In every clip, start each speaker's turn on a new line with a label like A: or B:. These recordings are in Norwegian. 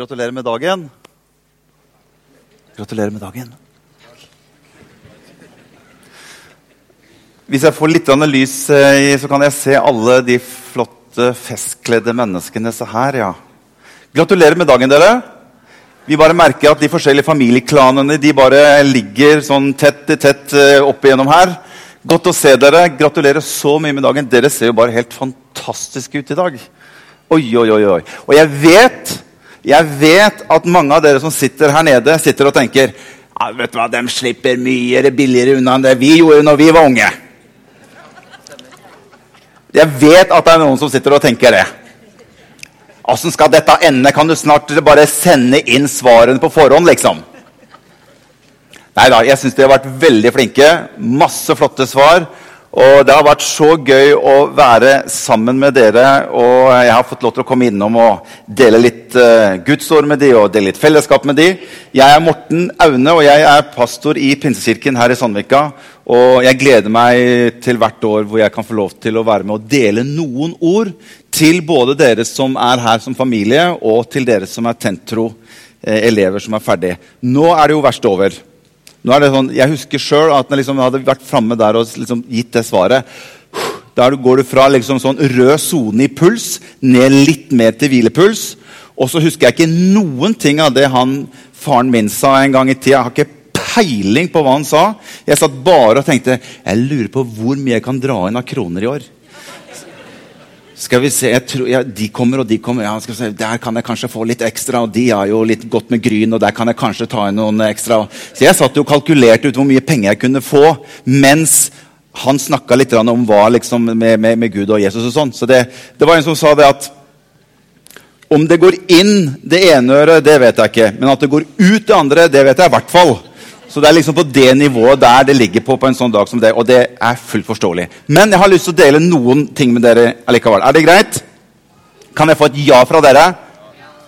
A: Gratulerer med dagen. Gratulerer med dagen. Hvis jeg får litt lys, eh, i, så kan jeg se alle de flotte, festkledde menneskene. så her, ja. Gratulerer med dagen, dere. Vi bare merker at de forskjellige familieklanene de bare ligger sånn tett i tett eh, opp igjennom her. Godt å se dere. Gratulerer så mye med dagen. Dere ser jo bare helt fantastiske ut i dag. Oi, oi, oi. oi. Og jeg vet, jeg vet at mange av dere som sitter her nede, sitter og tenker ja, vet du hva, De slipper mye billigere unna enn det vi gjorde når vi var unge. Jeg vet at det er noen som sitter og tenker det. Åssen skal dette ende? Kan du snart bare sende inn svarene på forhånd, liksom? Nei da, jeg syns de har vært veldig flinke. Masse flotte svar. Og det har vært så gøy å være sammen med dere. Og jeg har fått lov til å komme innom og dele litt uh, gudsord med de, og dele litt fellesskap med de. Jeg er Morten Aune, og jeg er pastor i Pinsekirken her i Sandvika. Og jeg gleder meg til hvert år hvor jeg kan få lov til å være med og dele noen ord til både dere som er her som familie, og til dere som er tentro, eh, elever som er ferdige. Nå er det jo verst over. Nå er det sånn, jeg husker sjøl at jeg liksom hadde vært framme der og liksom gitt det svaret. Da går du fra liksom sånn rød sone i puls ned litt mer til hvilepuls. Og så husker jeg ikke noen ting av det han, faren min sa en gang i tida. Jeg har ikke peiling på hva han sa. Jeg satt bare og tenkte jeg lurer på hvor mye jeg kan dra inn av kroner i år. Skal vi se, tror, ja, De kommer og de kommer. Ja, se, Der kan jeg kanskje få litt ekstra. og De har jo litt godt med gryn, og der kan jeg kanskje ta inn noen ekstra. Så jeg satt jo og kalkulerte ut hvor mye penger jeg kunne få mens han snakka litt om hva liksom, med, med, med, Gud og Jesus og sånn. Så det, det, var en som sa det at om det går inn det ene øret, det vet jeg ikke. Men at det går ut det andre, det vet jeg i hvert fall. Så det er liksom på det nivået der det ligger på på en sånn dag som det. Og det er fullt forståelig. Men jeg har lyst til å dele noen ting med dere allikevel. Er det greit? Kan jeg få et ja fra dere?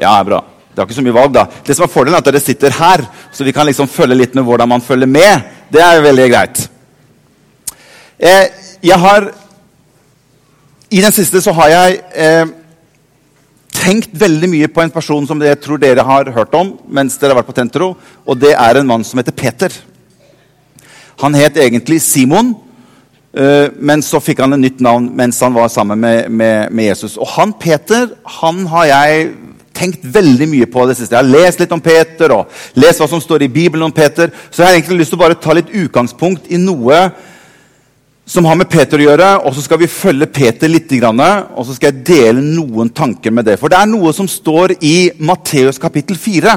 A: Ja, bra. Det har ikke så mye valg, da. Det som er Fordelen er at dere sitter her, så vi kan liksom følge litt med hvordan man følger med. Det er veldig greit. Eh, jeg har I den siste så har jeg eh, tenkt veldig mye på en person som jeg tror dere har hørt om mens dere har vært på Tentro, og det er en mann som heter Peter. Han het egentlig Simon, eh, men så fikk han et nytt navn mens han var sammen med, med, med Jesus. Og han Peter han har jeg tenkt veldig mye på det siste. Jeg har lest litt om Peter og lest hva som står i Bibelen om Peter. Så jeg har egentlig lyst til å bare ta litt utgangspunkt i noe som har med Peter å gjøre. Og så skal vi følge Peter litt, og så skal jeg dele noen tanker med det. For det er noe som står i Matteus kapittel 4.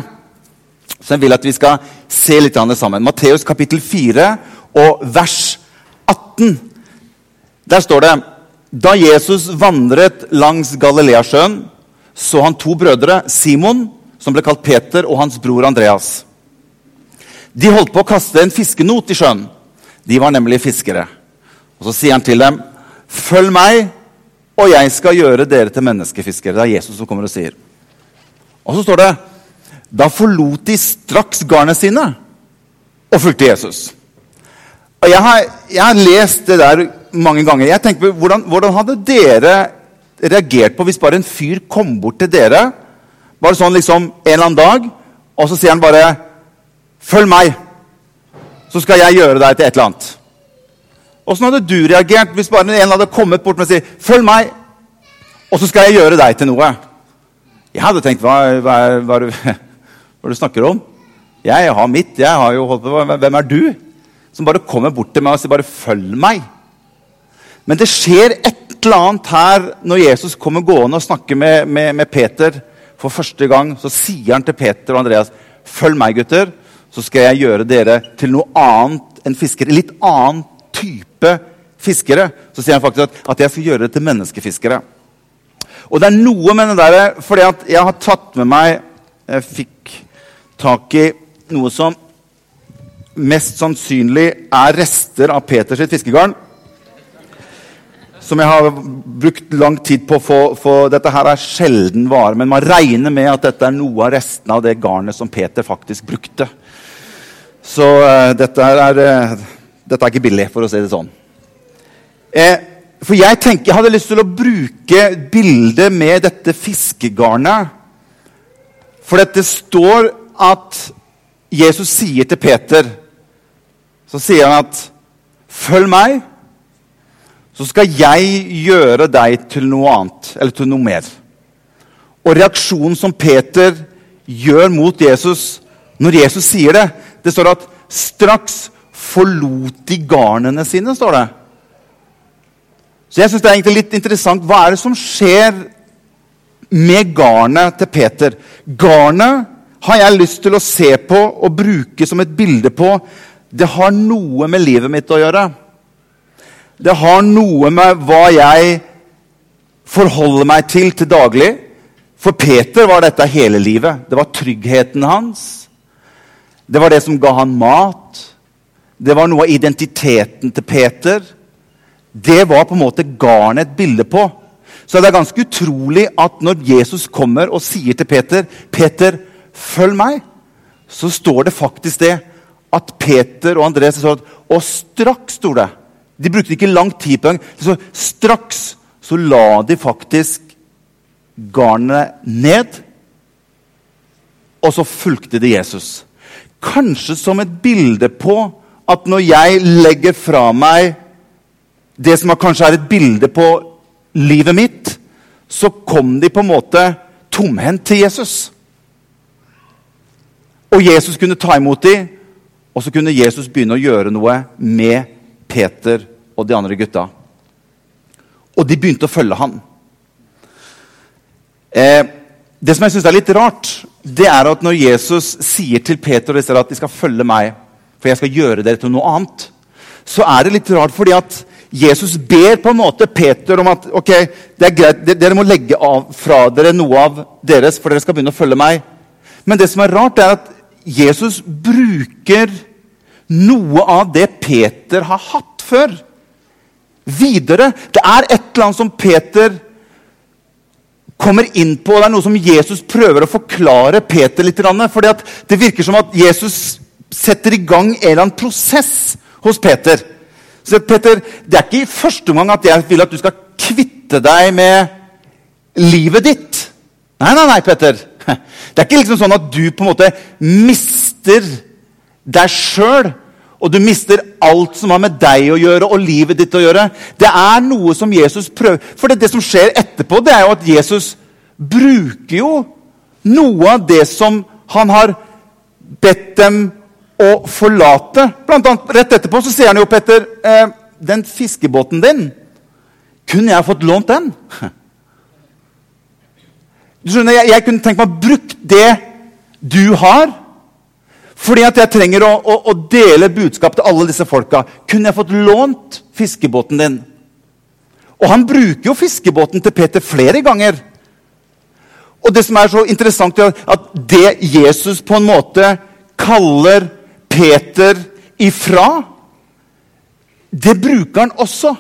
A: Så jeg vil at vi skal se litt av det sammen. Matteus kapittel 4 og vers 18. Der står det Da Jesus vandret langs Galileasjøen, så han to brødre, Simon, som ble kalt Peter, og hans bror Andreas. De holdt på å kaste en fiskenot i sjøen. De var nemlig fiskere. Og Så sier han til dem, 'Følg meg, og jeg skal gjøre dere til menneskefiskere.' Det er Jesus som kommer og sier. Og så står det, 'Da forlot de straks garnet sine og fulgte Jesus'. Og jeg har, jeg har lest det der mange ganger. Jeg tenker, hvordan, hvordan hadde dere reagert på hvis bare en fyr kom bort til dere bare sånn liksom en eller annen dag, og så sier han bare 'Følg meg, så skal jeg gjøre deg til et eller annet'. Åssen hadde du reagert hvis bare en hadde kommet bort med sagt 'Følg meg, og så skal jeg gjøre deg til noe'? Jeg hadde tenkt hva, hva, hva, hva du snakker om? Jeg har mitt. jeg har jo holdt på, Hvem er du? Som bare kommer bort til meg og sier bare 'følg meg'. Men det skjer et eller annet her når Jesus kommer gående og snakker med, med, med Peter for første gang. Så sier han til Peter og Andreas 'Følg meg, gutter, så skal jeg gjøre dere til noe annet enn fiskere.' Litt annet type fiskere. Så sier han faktisk at, at jeg skal gjøre det til menneskefiskere. Og det er noe med det der, fordi at jeg har tatt med meg Jeg fikk tak i noe som mest sannsynlig er rester av Peters fiskegarn. Som jeg har brukt lang tid på å få, få Dette her er sjelden vare, men man regner med at dette er noe av restene av det garnet som Peter faktisk brukte. Så uh, dette er uh, dette er ikke billig, for å si det sånn. Eh, for jeg tenker, jeg hadde lyst til å bruke bildet med dette fiskegarnet For det står at Jesus sier til Peter Så sier han at 'Følg meg, så skal jeg gjøre deg til noe annet.' Eller til noe mer. Og reaksjonen som Peter gjør mot Jesus når Jesus sier det, det står at straks forlot de garnene sine. står det. Så jeg synes det er egentlig litt interessant. Hva er det som skjer med garnet til Peter? Garnet har jeg lyst til å se på og bruke som et bilde på. Det har noe med livet mitt å gjøre. Det har noe med hva jeg forholder meg til til daglig. For Peter var dette hele livet. Det var tryggheten hans. Det var det som ga han mat. Det var noe av identiteten til Peter. Det var på en måte garnet et bilde på. Så det er ganske utrolig at når Jesus kommer og sier til Peter 'Peter, følg meg', så står det faktisk det at Peter og Andres sa Og straks, sto det. De brukte ikke lang tid på det. Så Straks så la de faktisk garnet ned, og så fulgte de Jesus. Kanskje som et bilde på at når jeg legger fra meg det som kanskje er et bilde på livet mitt, så kom de på en måte tomhendt til Jesus. Og Jesus kunne ta imot dem, og så kunne Jesus begynne å gjøre noe med Peter og de andre gutta. Og de begynte å følge han. Eh, det som jeg syns er litt rart, det er at når Jesus sier til Peter og disse at de skal følge meg, for jeg skal gjøre dere til noe annet, så er det litt rart fordi at Jesus ber på en måte Peter om at ok, det er greit, dere må legge av fra dere noe av deres, for dere skal begynne å følge meg. Men det som er rart, er at Jesus bruker noe av det Peter har hatt før, videre. Det er et eller annet som Peter kommer inn på, og det er noe som Jesus prøver å forklare Peter litt. For det virker som at Jesus setter i gang en eller annen prosess hos Peter. Så Peter, Det er ikke i første omgang at jeg vil at du skal kvitte deg med livet ditt. Nei, nei, nei, Peter. Det er ikke liksom sånn at du på en måte mister deg sjøl. Og du mister alt som har med deg å gjøre og livet ditt å gjøre. Det er noe som Jesus prøver For det, det som skjer etterpå, det er jo at Jesus bruker jo noe av det som han har bedt dem å forlate. Blant annet, rett etterpå så sier han jo, Petter, eh, den fiskebåten din Kunne jeg fått lånt den? Du skjønner, jeg, jeg kunne tenkt meg å bruke det du har, fordi at jeg trenger å, å, å dele budskap til alle disse folka. Kunne jeg fått lånt fiskebåten din? Og han bruker jo fiskebåten til Peter flere ganger. Og det som er så interessant, er at det Jesus på en måte kaller Peter ifra, det bruker han også.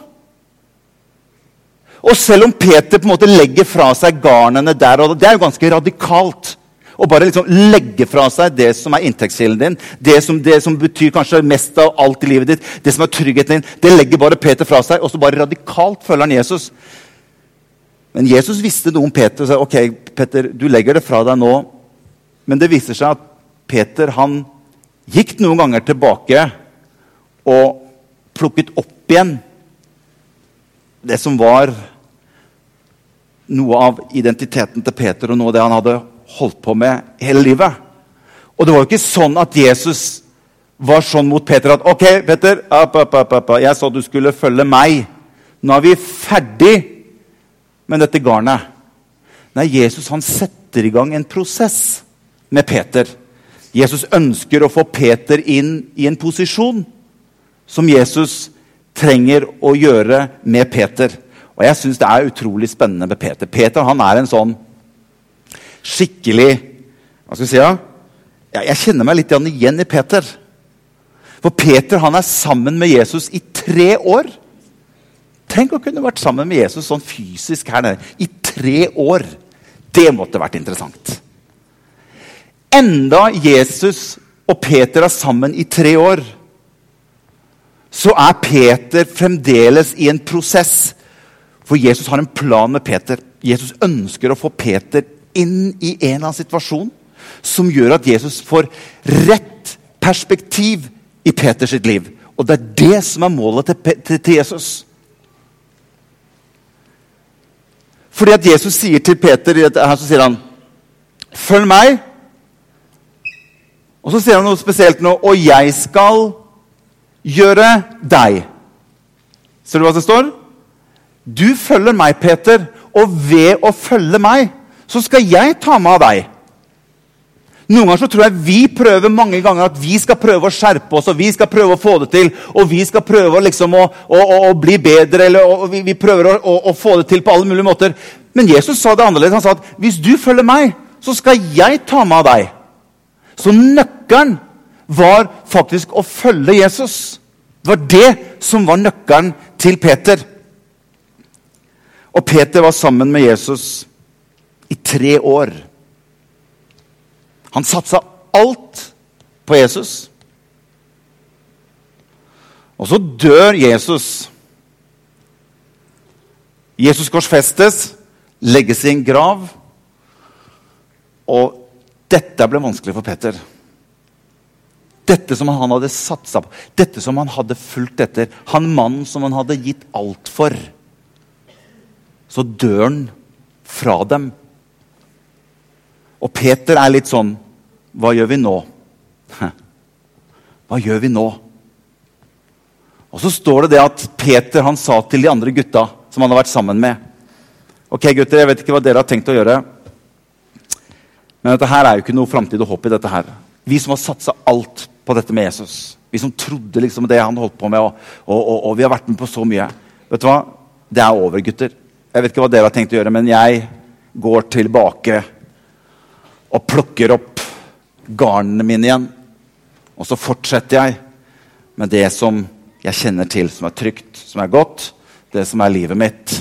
A: Og selv om Peter på en måte legger fra seg garnene der og Det er jo ganske radikalt. Å bare liksom legge fra seg det som er inntektskilden din, det som, det som, betyr kanskje mest av alt i livet ditt, det som er tryggheten din, det legger bare Peter fra seg, og så bare radikalt følger han Jesus. Men Jesus visste noe om Peter og sa ok, Peter, du legger det fra deg nå. Men det viser seg at Peter han gikk noen ganger tilbake og plukket opp igjen det som var noe av identiteten til Peter og noe av det han hadde holdt på med hele livet. Og det var jo ikke sånn at Jesus var sånn mot Peter at OK, Peter, opp, opp, opp, jeg sa du skulle følge meg. Nå er vi ferdig med dette garnet. Nei, Jesus han setter i gang en prosess med Peter. Jesus ønsker å få Peter inn i en posisjon som Jesus trenger å gjøre med Peter. Og jeg syns det er utrolig spennende med Peter. Peter han er en sånn skikkelig Hva skal vi si? Ja? Jeg kjenner meg litt igjen i Peter. For Peter han er sammen med Jesus i tre år. Tenk å kunne vært sammen med Jesus sånn fysisk her nede i tre år. Det måtte vært interessant. Enda Jesus og Peter er sammen i tre år, så er Peter fremdeles i en prosess. For Jesus har en plan med Peter. Jesus ønsker å få Peter inn i en eller annen situasjon som gjør at Jesus får rett perspektiv i Peters liv. Og det er det som er målet til, Jesus. Fordi at Jesus sier til Peter her så sier han, 'Følg meg.' Og så sier han noe spesielt nå. 'Og jeg skal gjøre deg'. Ser du hva det står? Du følger meg, Peter, og ved å følge meg, så skal jeg ta meg av deg. Noen ganger så tror jeg vi prøver mange ganger at vi skal prøve å skjerpe oss og vi skal prøve å få det til. Og vi skal prøve liksom å, å, å, bli bedre, eller vi, vi, prøver å, å, få det til på alle mulige måter. Men Jesus sa det annerledes. Han sa at hvis du følger meg, så skal jeg ta meg av deg. Så nøkkelen var faktisk å følge Jesus. Det var det som var nøkkelen til Peter. Og Peter var sammen med Jesus i tre år. Han satsa alt på Jesus. Og så dør Jesus. Jesus korsfestes, legges i en grav. Og dette ble vanskelig for Peter. Dette som han hadde satsa på, dette som han hadde fulgt etter. Han mannen som han hadde gitt alt for. Så dør han fra dem. Og Peter er litt sånn Hva gjør vi nå? Hva gjør vi nå? Og så står det det at Peter han sa til de andre gutta som han har vært sammen med Ok, gutter, jeg vet ikke hva dere har tenkt å gjøre. Men dette her er jo ikke noe framtid og håp i dette her. Vi som har satsa alt på dette med Jesus. Vi som trodde liksom det han holdt på med, og, og, og, og vi har vært med på så mye. Vet du hva? Det er over, gutter. Jeg vet ikke hva dere har tenkt å gjøre, men jeg går tilbake og plukker opp garnene mine igjen. Og så fortsetter jeg med det som jeg kjenner til, som er trygt, som er godt. Det som er livet mitt.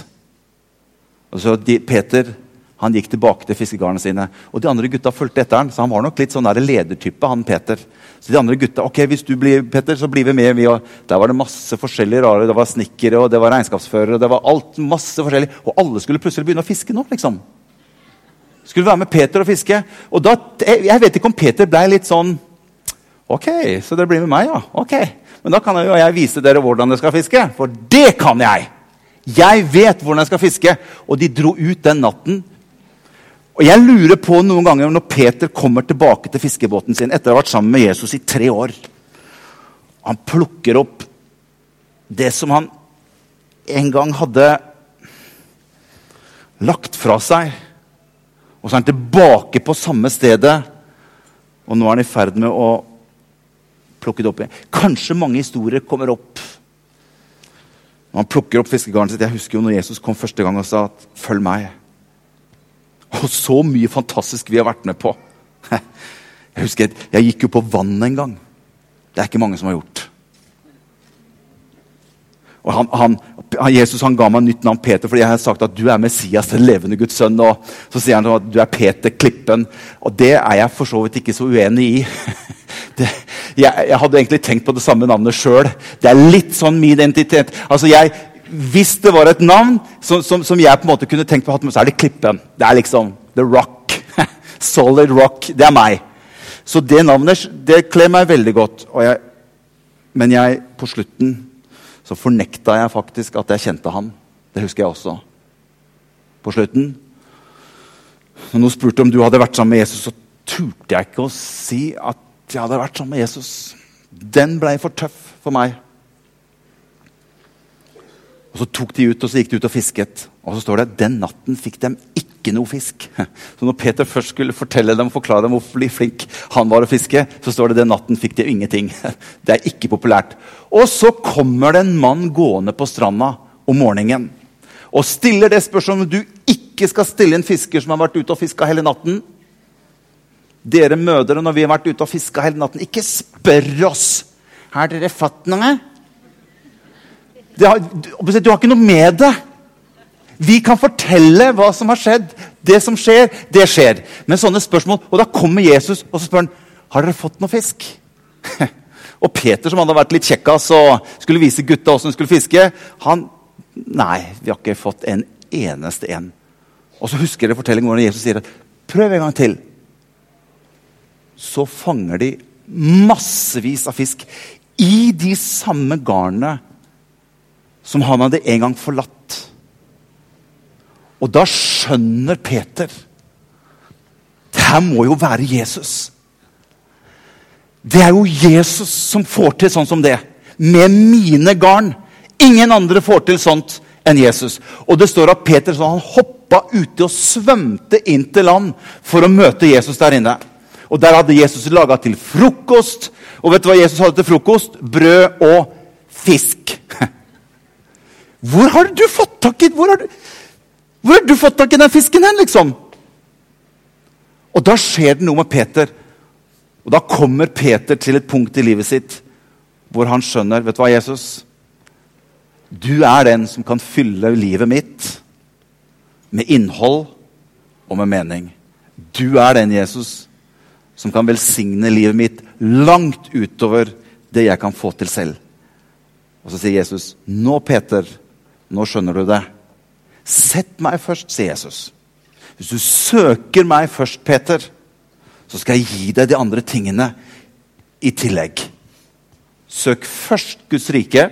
A: Og så Peter han gikk tilbake til fiskegarnene sine. Og de andre gutta fulgte etter han, så han var nok litt sånn der ledertype. han Peter. Så de andre gutta ok, hvis du blir Peter, så blir vi med. Vi, og der var det masse forskjellige rare. Det var snekkere og det var regnskapsførere. det var alt, masse forskjellig. Og alle skulle plutselig begynne å fiske nå. liksom. Skulle være med Peter og fiske. Og da, Jeg vet ikke om Peter ble litt sånn Ok, så dere blir med meg, ja. ok. Men da kan jo jeg vise dere hvordan dere skal fiske. For det kan jeg! Jeg vet hvordan jeg skal fiske. Og de dro ut den natten og Jeg lurer på noen ganger når Peter kommer tilbake til fiskebåten sin etter å ha vært sammen med Jesus i tre år. Han plukker opp det som han en gang hadde lagt fra seg. Og så er han tilbake på samme stedet, og nå er han i ferd med å plukke det opp igjen. Kanskje mange historier kommer opp. Når han plukker opp fiskegarnet sitt. Jeg husker jo når Jesus kom første gang og sa at 'følg meg'. Og så mye fantastisk vi har vært med på. Jeg husker, jeg gikk jo på vann en gang. Det er ikke mange som har gjort. Og han, han, Jesus han ga meg nytt navn Peter fordi jeg har sagt at du er Messias, den levende Guds sønn. Og så sier han at du er Peter Klippen. Og det er jeg for så vidt ikke så uenig i. Det, jeg, jeg, hadde egentlig tenkt på det samme navnet sjøl. Det er litt sånn min identitet. Altså jeg, hvis det var et navn som, som, som, jeg på en måte kunne tenkt på, så er det Klippen. Det er liksom The Rock. Solid Rock. Det er meg. Så det navnet det kler meg veldig godt. Jeg, men jeg, på slutten så fornekta jeg faktisk at jeg kjente han. Det husker jeg også. På slutten. Når noen spurte om du hadde vært sammen med Jesus, så turte jeg ikke å si at jeg hadde vært sammen med Jesus. Den blei for tøff for meg. Og Så tok de ut og så gikk de ut og fisket. Og så står det den natten fikk de ikke noe fisk. Så når Peter først skulle fortelle dem forklare dem hvor flink han var å fiske, så står det den natten fikk de ingenting. Det er ikke populært. Og så kommer det en mann gående på stranda om morgenen og stiller det spørsmålet du ikke skal stille en fisker som har vært ute og fiska hele natten. Dere mødre, når vi har vært ute og fiska hele natten, ikke spør oss har dere fått noe. Har, du har ikke noe med det. Vi kan fortelle hva som har skjedd. Det som skjer, det skjer. Men sånne spørsmål, Og da kommer Jesus og så spør han, har dere fått noe fisk. og Peter, som hadde vært litt kjekkas og skulle vise gutta hvordan de skulle fiske, han Nei, vi har ikke fått en eneste en. Og så husker dere fortellingen hvordan Jesus sier prøv en gang til. så fanger de massevis av fisk i de samme garnene som han hadde en gang forlatt. Og da skjønner Peter Det her må jo være Jesus. Det er jo Jesus som får til sånn som det. Med mine garn. Ingen andre får til sånt enn Jesus. Og det står at Peter så han hoppa uti og svømte inn til land for å møte Jesus der inne. Og Der hadde Jesus laga til frokost. Og vet du hva Jesus hadde til frokost? Brød og fisk. Hvor har du fått tak i hvor har du, hvor har du fått tak i den fisken hen, liksom? Og da skjer det noe med Peter. Og da kommer Peter til et punkt i livet sitt hvor han skjønner Vet du hva, Jesus? Du er den som kan fylle livet mitt med innhold og med mening. Du er den, Jesus, som kan velsigne livet mitt langt utover det jeg kan få til selv. Og så sier Jesus, 'Nå, Peter, nå skjønner du det.' 'Sett meg først', sier Jesus. 'Hvis du søker meg først, Peter, så skal jeg gi deg de andre tingene i tillegg.' Søk først Guds rike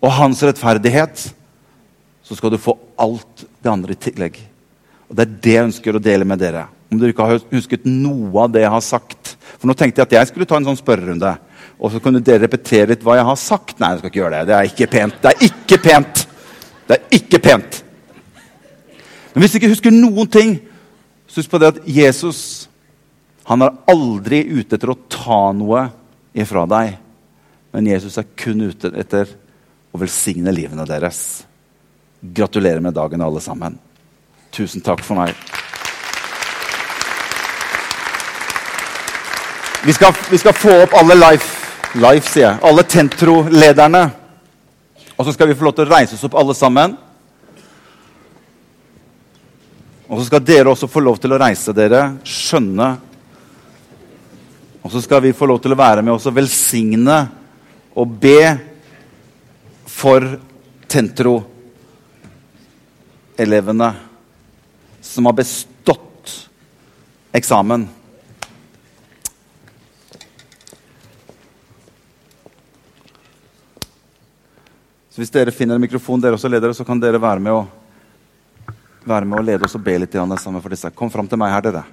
A: og hans rettferdighet, så skal du få alt det andre i tillegg. Og Det er det jeg ønsker å dele med dere. Om dere ikke har husket noe av det jeg har sagt. For nå tenkte jeg at jeg skulle ta en sånn spørrerunde. Og så kunne dere repetere litt hva jeg har sagt. Nei, jeg skal ikke gjøre det. Det er ikke pent. Det er ikke pent. Det er ikke pent. Men hvis du ikke husker noen ting, så husk på det at Jesus han er aldri ute etter å ta noe ifra deg. Men Jesus er kun ute etter å velsigne livene deres. Gratulerer med dagen, alle sammen. Tusen takk for meg. Vi skal, vi skal få opp alle life, life sier jeg, alle Tentro-lederne. Og så skal vi få lov til å reise oss opp alle sammen. Og så skal dere også få lov til å reise dere, skjønne Og så skal vi få lov til å være med oss og velsigne og be for Tentro-elevene som har bestått eksamen. Så Hvis dere finner en mikrofon, dere også ledere, så kan dere være med og, være med og lede oss og be litt sammen for disse. Kom fram til meg her, dere.